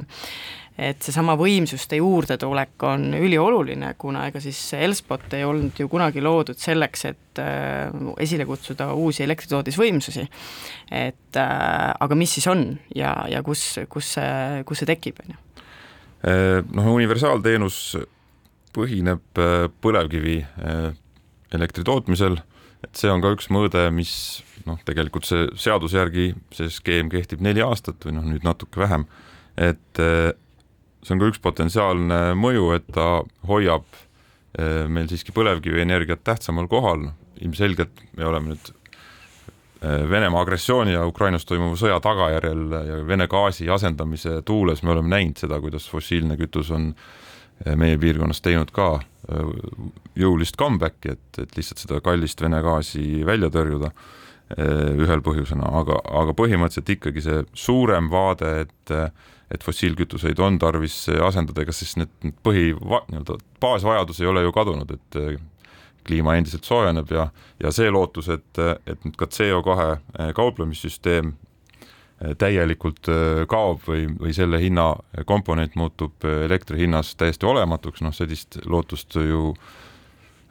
et seesama võimsuste juurdetulek on ülioluline, kuna ega siis Elspot ei olnud ju kunagi loodud selleks, et äh, esile kutsuda uusi elektritootmisvõimsusi. et äh, aga mis siis on ja, ja kus, kus see, kus see tekib, on ju? Äh, noh, universaalteenus põhineb põlevkivi elektri tootmisel et see on ka üks mõõde, mis noh, tegelikult see seaduse järgi see skeem kehtib neli aastat või noh, nüüd natuke vähem, et see on ka üks potentsiaalne mõju, et ta hoiab eh, meil siiski põlevkivienergiat tähtsamal kohal, ilmselgelt me oleme nüüd eh, Venemaa agressiooni ja Ukrainas toimuva sõja tagajärjel ja Vene gaasi asendamise tuules me oleme näinud seda, kuidas fossiilne kütus on meie piirkonnas teinud ka jõulist comeback'i, et, et lihtsalt seda kallist Vene gaasi välja tõrjuda. Eh, ühel põhjusena, aga, aga põhimõtteliselt ikkagi see suurem vaade, et et fossiilkütuseid on tarvis asendada, ega siis need, need põhi, nii-öelda baasvajadus ei ole ju kadunud, et eh, kliima endiselt soojeneb ja, ja see lootus, et, et nüüd ka CO2 eh, kauplemissüsteem täielikult kaob või, või selle hinna komponent muutub elektri hinnas täiesti olematuks, noh sellist lootust ju äh, Äh,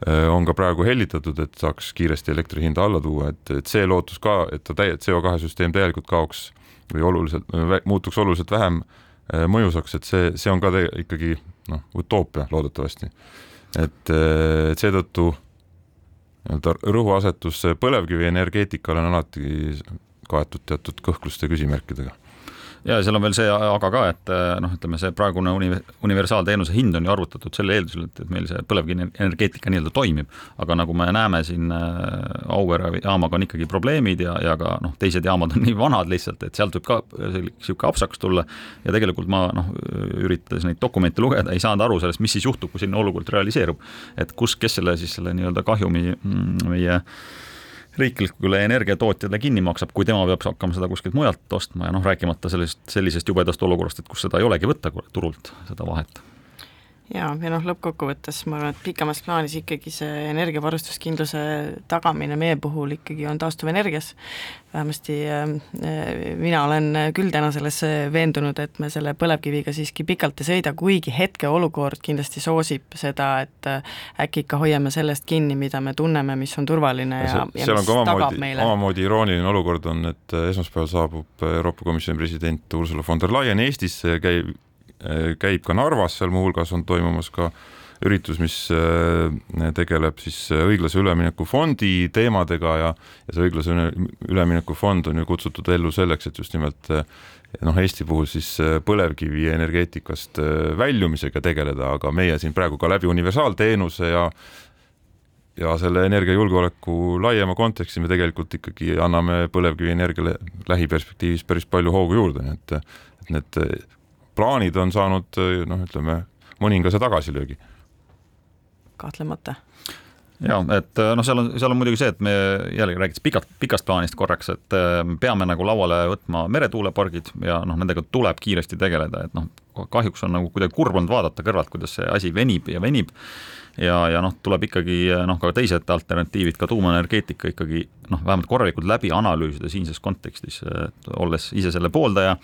on ka praegu hellitatud, et saaks kiiresti elektri hinda alla tuua, et, et see lootus ka, et ta täie-, CO2 süsteem täielikult kaoks või oluliselt, muutuks oluliselt vähem äh, mõjusaks, et see, see on ka te, ikkagi noh, utoopia loodetavasti. et, äh, et seetõttu nii-öelda rõhuasetus põlevkivienergeetikale on alati kaetud teatud kõhkluste küsimärkidega ja seal on veel see aga ka, et eh, noh, ütleme see praegune uni-, universaalteenuse hind on ju arvutatud selle eeldusel, et, et meil see põlevkivienergeetika nii-öelda toimib, aga nagu me näeme siin eh, Auvere jaamaga on ikkagi probleemid ja, ja ka noh, teised jaamad on nii vanad lihtsalt, et sealt võib ka niisugune apsakas tulla ja tegelikult ma noh, üritades neid dokumente lugeda, ei saanud aru sellest, mis siis juhtub, kui selline olukord realiseerub. et kus, kes selle siis selle nii-öelda kahjumi mm, meie riiklikule energiatootjale kinni maksab, kui tema peab hakkama seda kuskilt mujalt ostma ja noh, rääkimata sellest, sellisest jubedast olukorrast, et kus seda ei olegi võtta turult, seda vahet ja, ja noh, lõppkokkuvõttes ma arvan, et pikemas plaanis ikkagi see energiavarustuskindluse tagamine meie puhul ikkagi on taastuvenergias. vähemasti äh, mina olen küll täna selles veendunud, et me selle põlevkiviga siiski pikalt ei sõida, kuigi hetkeolukord kindlasti soosib seda, et äh, äkki ikka hoiame sellest kinni, mida me tunneme, mis on turvaline ja, ja, ja mis tagab meile. omamoodi irooniline olukord on, et esmaspäeval saabub Euroopa Komisjoni president Ursula von der Leyen Eestisse, käib Äh, käib ka Narvas, seal muuhulgas on toimumas ka üritus, mis äh, tegeleb siis äh, õiglase ülemineku fondi teemadega ja, ja see õiglase ülemineku fond on ju kutsutud ellu selleks, et just nimelt noh, Eesti puhul siis põlevkivienergeetikast väljumisega tegeleda, aga meie siin praegu ka läbi universaalteenuse ja ja selle energiajulgeoleku laiema konteksti me tegelikult ikkagi anname põlevkivienergiale lähiperspektiivis päris palju hoogu juurde, nii et, et need plaanid on saanud noh, ütleme mõningase tagasilöögi. kahtlemata ja et noh, seal on, seal on muidugi see, et me jällegi räägiks pikalt, pikast plaanist korraks, et me peame nagu lauale võtma meretuulepargid ja noh, nendega tuleb kiiresti tegeleda, et noh, kahjuks on nagu kuidagi kurb olnud vaadata kõrvalt, kuidas see asi venib ja venib ja, ja noh, tuleb ikkagi noh, ka teised alternatiivid, ka tuumaenergeetika ikkagi noh, vähemalt korralikult läbi analüüsida siinses kontekstis, olles ise selle pooldaja,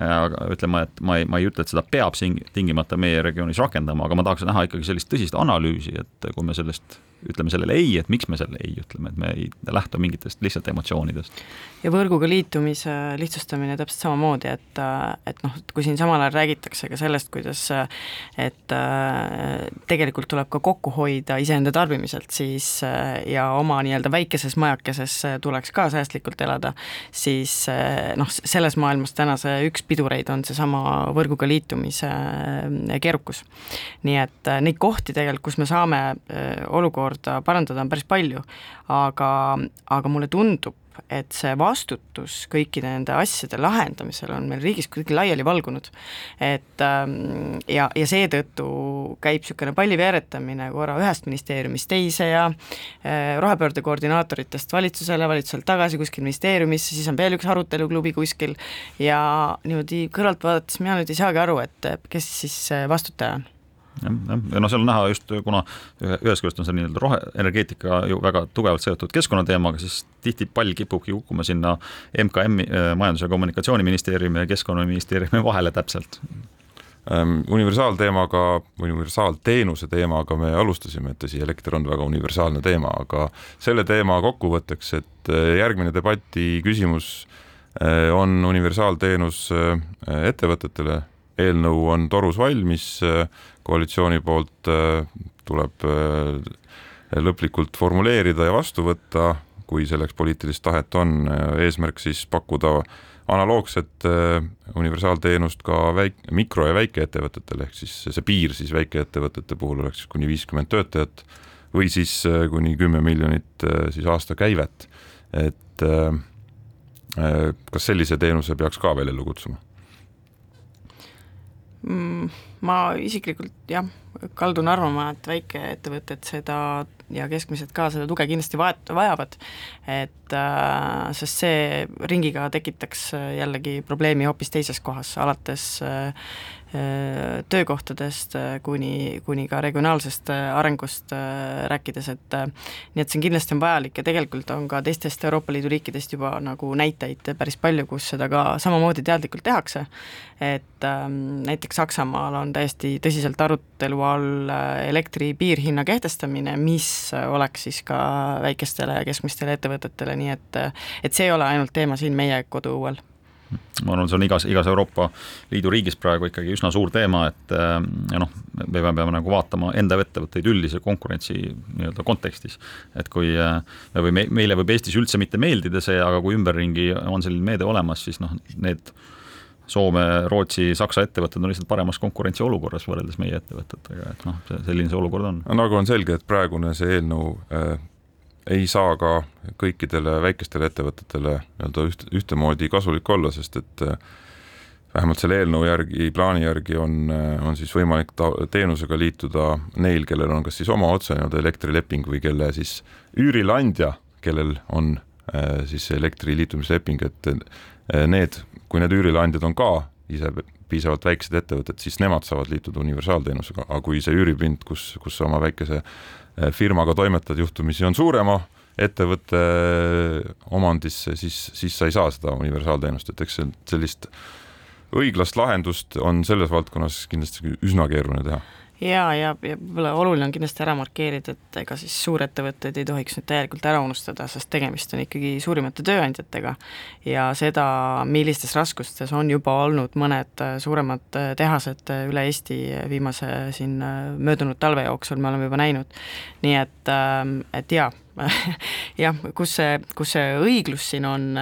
aga ütlema, et ma ei, ma ei ütle, et seda peab siin tingimata meie regioonis rakendama, aga ma tahaks näha ikkagi sellist tõsist analüüsi, et kui me sellest ütleme sellele ei, et miks me selle ei ütleme, et me ei lähtu mingitest lihtsalt emotsioonidest. ja võrguga liitumise lihtsustamine täpselt samamoodi, et, et noh, et kui siin samal ajal räägitakse ka sellest, kuidas et tegelikult tuleb ka kokku hoida iseenda tarbimiselt, siis ja oma nii-öelda väikeses majakeses tuleks ka säästlikult elada, siis noh, selles maailmas täna see üks pidureid on seesama võrguga liitumise keerukus. nii et neid kohti tegelikult, kus me saame olukorda parandada on päris palju, aga, aga mulle tundub, et see vastutus kõikide nende asjade lahendamisel on meil riigis kuidagi laiali valgunud. et ähm, ja, ja seetõttu käib niisugune palli veeretamine korra ühest ministeeriumist teise ja äh, rohepöörde koordinaatoritest valitsusele, valitsuselt tagasi kuskil ministeeriumisse, siis on veel üks aruteluklubi kuskil ja niimoodi kõrvalt vaadates mina nüüd ei saagi aru, et kes siis vastutaja on ja noh, seal on näha just, kuna ühest küljest on see nii-öelda roheenergeetika ju väga tugevalt seotud keskkonnateemaga, siis tihti pall kipubki kukkuma sinna MKM-i, äh, Majandus- ja Kommunikatsiooniministeeriumi ja Keskkonnaministeeriumi vahele täpselt. Ähm, universaalteemaga, universaalteenuse teemaga me alustasime, et tõsi, elekter on väga universaalne teema, aga selle teema kokkuvõtteks, et äh, järgmine debati küsimus äh, on universaalteenus ettevõtetele, eelnõu on torus valmis koalitsiooni poolt äh, tuleb äh, lõplikult formuleerida ja vastu võtta, kui selleks poliitilist tahet on, eesmärk siis pakkuda analoogset universaalteenust ka väik-, mikro- ja väikeettevõtetele, ehk siis see piir siis väikeettevõtete puhul oleks kuni viiskümmend töötajat või siis kuni kümme miljonit siis aastakäivet. et kas sellise teenuse peaks ka veel ellu kutsuma? Mm, ma isiklikult jah, kaldun arvama, et väikeettevõtted seda ja keskmised ka seda tuge kindlasti vaet-, vajavad, et äh, sest see ringiga tekitaks jällegi probleemi hoopis teises kohas, alates äh, Äh, töökohtadest äh, kuni, kuni ka regionaalsest äh, arengust rääkides, et nii et see on kindlasti on vajalik ja tegelikult on ka teistest Euroopa Liidu riikidest juba nagu näiteid päris palju, kus seda ka samamoodi teadlikult tehakse, et ähm, näiteks Saksamaal on täiesti tõsiselt arutelu all elektri piirhinna kehtestamine, mis oleks siis ka väikestele ja keskmistele ettevõtetele, nii et et see ei ole ainult teema siin meie koduõuel ma arvan, see on igas, igas Euroopa Liidu riigis praegu ikkagi üsna suur teema, et äh, ja noh, me peame, peame nagu vaatama enda ettevõtteid üldise konkurentsi nii-öelda kontekstis. et kui äh, me võime, meile võib Eestis üldse mitte meeldida see, aga kui ümberringi on selline meede olemas, siis noh, need Soome, Rootsi, Saksa ettevõtted on lihtsalt paremas konkurentsiolukorras võrreldes meie ettevõtetega, et noh, selline see olukord on. nagu on selge, et praegune see eelnõu äh, ei saa ka kõikidele väikestele ettevõtetele nii-öelda üht, ühtemoodi kasulik olla, sest et äh, vähemalt selle eelnõu järgi, plaani järgi on, äh, on siis võimalik ta-, teenusega liituda neil, kellel on kas siis oma otse nii-öelda elektrileping või kelle siis üürileandja, kellel on äh, siis elektri liitumisleping, et need, kui need üürileandjad on ka ise piisavalt väiksed ettevõtted, siis nemad saavad liituda universaalteenusega, aga kui see üüripind, kus, kus sa oma väikese firmaga toimetad, juhtumisi on suurema ettevõtte omandisse, siis, siis sa ei saa seda universaalteenust, et eks sellist õiglast lahendust on selles valdkonnas kindlasti üsna keeruline teha jaa, ja, ja võib-olla oluline on kindlasti ära markeerida, et ega siis suurettevõtteid ei tohiks nüüd täielikult ära unustada, sest tegemist on ikkagi suurimate tööandjatega ja seda, millistes raskustes on juba olnud mõned suuremad tehased üle Eesti viimase siin möödunud talve jooksul, me oleme juba näinud. nii et, et jaa, jah, kus see, kus see õiglus siin on,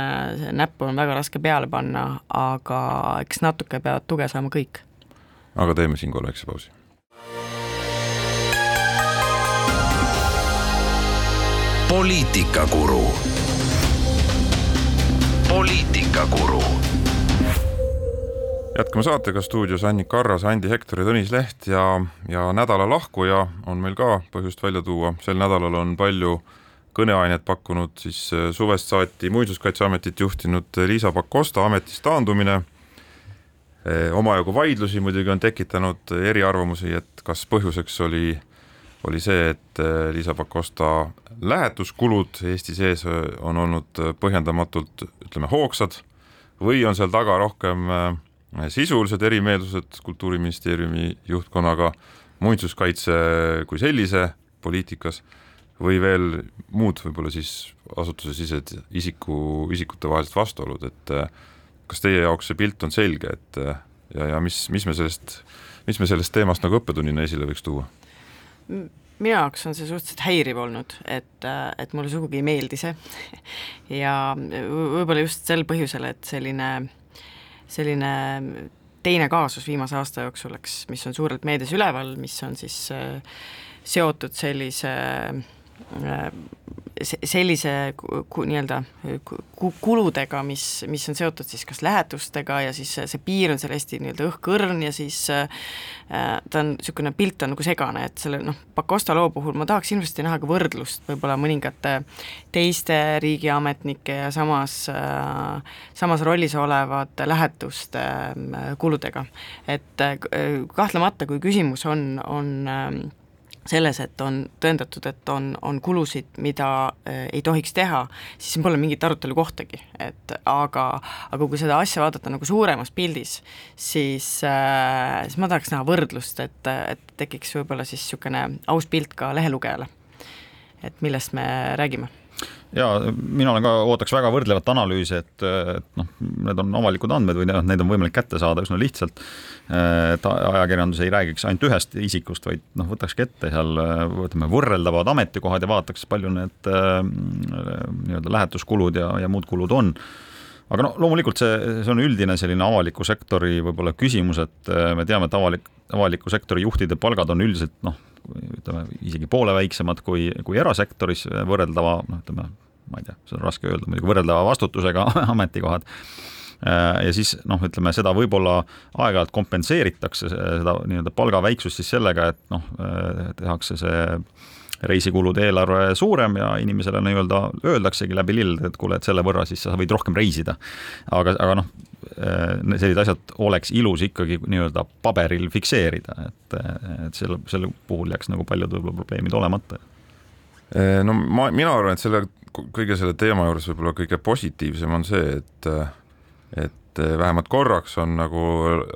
näppu on väga raske peale panna, aga eks natuke peavad tuge saama kõik. aga teeme siinkohal väikse pausi poliitikakuru. poliitikakuru. jätkame saatega stuudios Annik Arras, Andi Hektor ja Tõnis Leht ja, ja nädala lahkuja on meil ka põhjust välja tuua, sel nädalal on palju kõneainet pakkunud siis äh, suvest saati Muinsuskaitseametit juhtinud Liisa Pakosta ametist taandumine. Äh, omajagu vaidlusi muidugi on tekitanud eriarvamusi, et kas põhjuseks oli oli see, et äh, Liisa Pakosta lähetuskulud Eesti sees äh, on olnud äh, põhjendamatult ütleme hoogsad või on seal taga rohkem sisulised erimeelsused Kultuuriministeeriumi juhtkonnaga, muinsuskaitse kui sellise poliitikas või veel muud võib-olla siis asutusesisesed isiku, isikutevahelised vastuolud, et kas teie jaoks see pilt on selge, et ja, ja mis, mis me sellest, mis me sellest teemast nagu õppetunnina esile võiks tuua? Minu jaoks on see suhteliselt häiriv olnud, et, et mulle sugugi ei meeldi see. Ja võib-olla just sel põhjusel, et selline, selline teine kaasus viimase aasta jooksul, eks, mis on suurelt meedias üleval, mis on siis äh, seotud sellise äh, sellise nii-öelda kuludega, mis, mis on seotud siis kas lähetustega ja siis see piir on seal hästi nii-öelda õhkõrn ja siis äh, ta on, niisugune pilt on nagu segane, et selle noh, Pakosta loo puhul ma tahaks hirmsasti näha ka võrdlust võib-olla mõningate teiste riigiametnike ja samas äh,, samas rollis olevate lähetuste äh, kuludega. et äh, kahtlemata, kui küsimus on, on äh, selles, et on tõendatud, et on, on kulusid, mida äh, ei tohiks teha, siis pole mingit arutelu kohtagi, et aga, aga kui seda asja vaadata nagu suuremas pildis, siis äh,, siis ma tahaks näha võrdlust, et, et tekiks võib-olla siis niisugune aus pilt ka lehelugejale. et millest me räägime ja mina olen ka, ootaks väga võrdlevat analüüsi, et, et noh, need on avalikud andmed või need on võimalik kätte saada üsna lihtsalt. et ajakirjandus ei räägiks ainult ühest isikust, vaid noh, võtakski ette seal ütleme võrreldavad ametikohad ja vaataks, palju need äh, nii-öelda lähetuskulud ja, ja muud kulud on aga no loomulikult see, see on üldine selline avaliku sektori võib-olla küsimus, et me teame, et avalik, avaliku sektori juhtide palgad on üldiselt noh, ütleme isegi poole väiksemad kui, kui erasektoris võrreldava, noh, ütleme, ma ei tea, seda on raske öelda, muidugi võrreldava vastutusega ametikohad. Äh, ja siis noh, ütleme seda võib-olla aeg-ajalt kompenseeritakse seda nii-öelda palga väiksust siis sellega, et noh, äh, tehakse see reisikulude eelarve suurem ja inimesele nii-öelda öeldaksegi läbi lillede, et kuule, et selle võrra siis sa võid rohkem reisida. aga, aga noh, Äh, sellised asjad oleks ilus ikkagi nii-öelda paberil fikseerida, et, et selle, selle puhul jääks nagu paljud võib-olla probleemid olemata. Äh, no ma, mina arvan, et selle kõige selle teema juures võib-olla kõige positiivsem on see, et et vähemalt korraks on nagu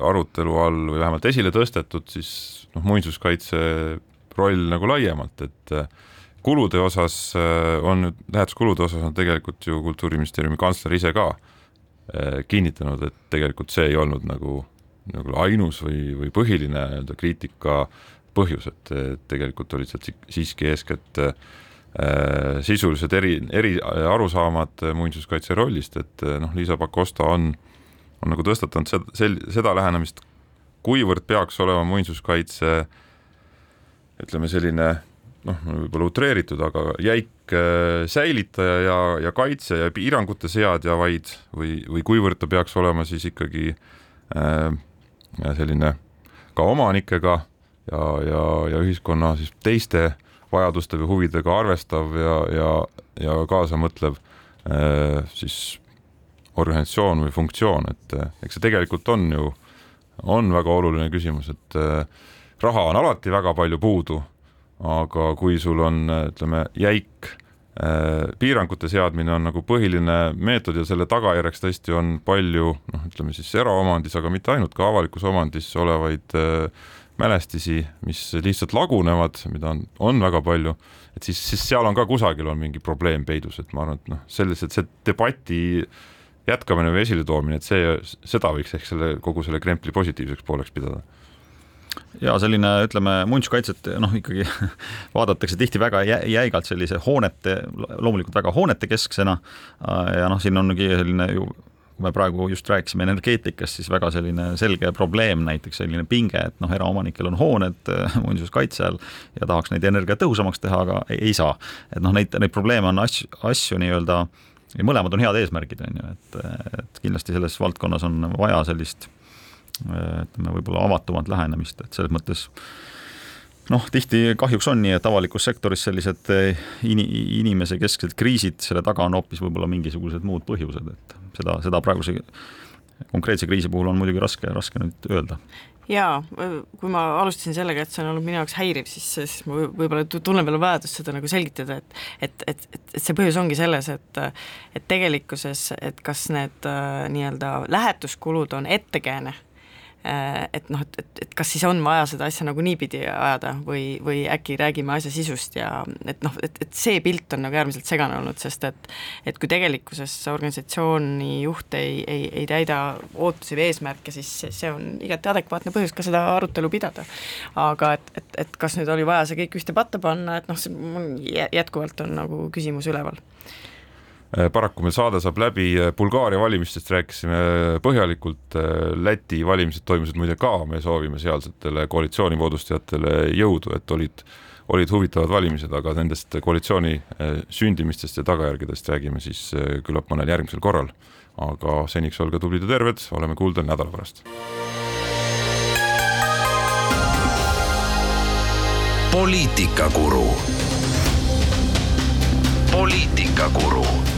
arutelu all või vähemalt esile tõstetud siis noh, muinsuskaitse roll nagu laiemalt, et kulude osas on nüüd, lähetuskulude osas on tegelikult ju Kultuuriministeeriumi kantsler ise ka äh, Äh, kinnitanud, et tegelikult see ei olnud nagu, nagu ainus või, või põhiline nii-öelda kriitika põhjus, et tegelikult olid sealt siiski eeskätt äh, sisulised eri, eri arusaamad muinsuskaitse rollist, et noh, Liisa Pakosta on, on nagu tõstatanud seda, seda lähenemist, kuivõrd peaks olema muinsuskaitse ütleme, selline noh, võib-olla utreeritud, aga jäik äh, säilitaja ja, ja kaitse ja piirangute seadja vaid või, või kuivõrd ta peaks olema siis ikkagi äh, selline ka omanikega ja, ja, ja ühiskonna siis teiste vajaduste või huvidega arvestav ja, ja, ja kaasamõtlev äh, siis organisatsioon või funktsioon, et äh, eks see tegelikult on ju, on väga oluline küsimus, et äh, raha on alati väga palju puudu aga kui sul on, ütleme, jäik äh, piirangute seadmine on nagu põhiline meetod ja selle tagajärjeks tõesti on palju noh, ütleme siis eraomandis, aga mitte ainult, ka avalikus omandis olevaid äh, mälestisi, mis lihtsalt lagunevad, mida on, on väga palju, et siis, siis seal on ka kusagil on mingi probleem peidus, et ma arvan, et noh, sellised, see debati jätkamine või esiletoomine, et see, seda võiks ehk selle kogu selle krempli positiivseks pooleks pidada ja selline, ütleme, muinsuskaitset noh, ikkagi vaadatakse tihti väga jäigalt sellise hoonete, loomulikult väga hoonete kesksena ja noh, siin ongi selline ju kui me praegu just rääkisime energeetikast, siis väga selline selge probleem, näiteks selline pinge, et noh, eraomanikel on hooned muinsuskaitse all ja tahaks neid energiatõhusamaks teha, aga ei, ei saa. et noh, neid, neid probleeme on asju, asju nii-öelda, mõlemad on head eesmärgid, on ju, et, et kindlasti selles valdkonnas on vaja sellist ütleme, võib-olla avatumat lähenemist, et selles mõttes noh, tihti kahjuks on nii, et avalikus sektoris sellised eh, in-, inimesekesksed kriisid, selle taga on hoopis võib-olla mingisugused muud põhjused, et seda, seda praeguse konkreetse kriisi puhul on muidugi raske, raske nüüd öelda. Jaa, kui ma alustasin sellega, et see on olnud minu jaoks häiriv, siis, siis ma võib-olla tunnen veel vajadust seda nagu selgitada, et et, et, et, see põhjus ongi selles, et et tegelikkuses, et kas need äh, nii-öelda lähetuskulud on ettekääne et noh, et, et, et kas siis on vaja seda asja nagu niipidi ajada või, või äkki räägime asja sisust ja et noh, et, et see pilt on nagu äärmiselt segane olnud, sest et et kui tegelikkuses organisatsiooni juht ei, ei, ei täida ootusi või eesmärke, siis see on igati adekvaatne põhjus ka seda arutelu pidada. aga et, et, et kas nüüd oli vaja see kõik ühte patta panna, et noh, see jätkuvalt on nagu küsimus üleval Äh, paraku meil saade saab läbi, äh, Bulgaaria valimistest rääkisime äh, põhjalikult, Läti valimised toimusid muide ka, me soovime sealsetele koalitsiooni moodustajatele jõudu, et olid, olid huvitavad valimised, aga nendest koalitsiooni sündimistest ja tagajärgedest räägime siis küllap mõnel järgmisel korral. aga seniks olge tublid ja terved, oleme kuuldel nädala pärast. poliitikakuru poliitikakuru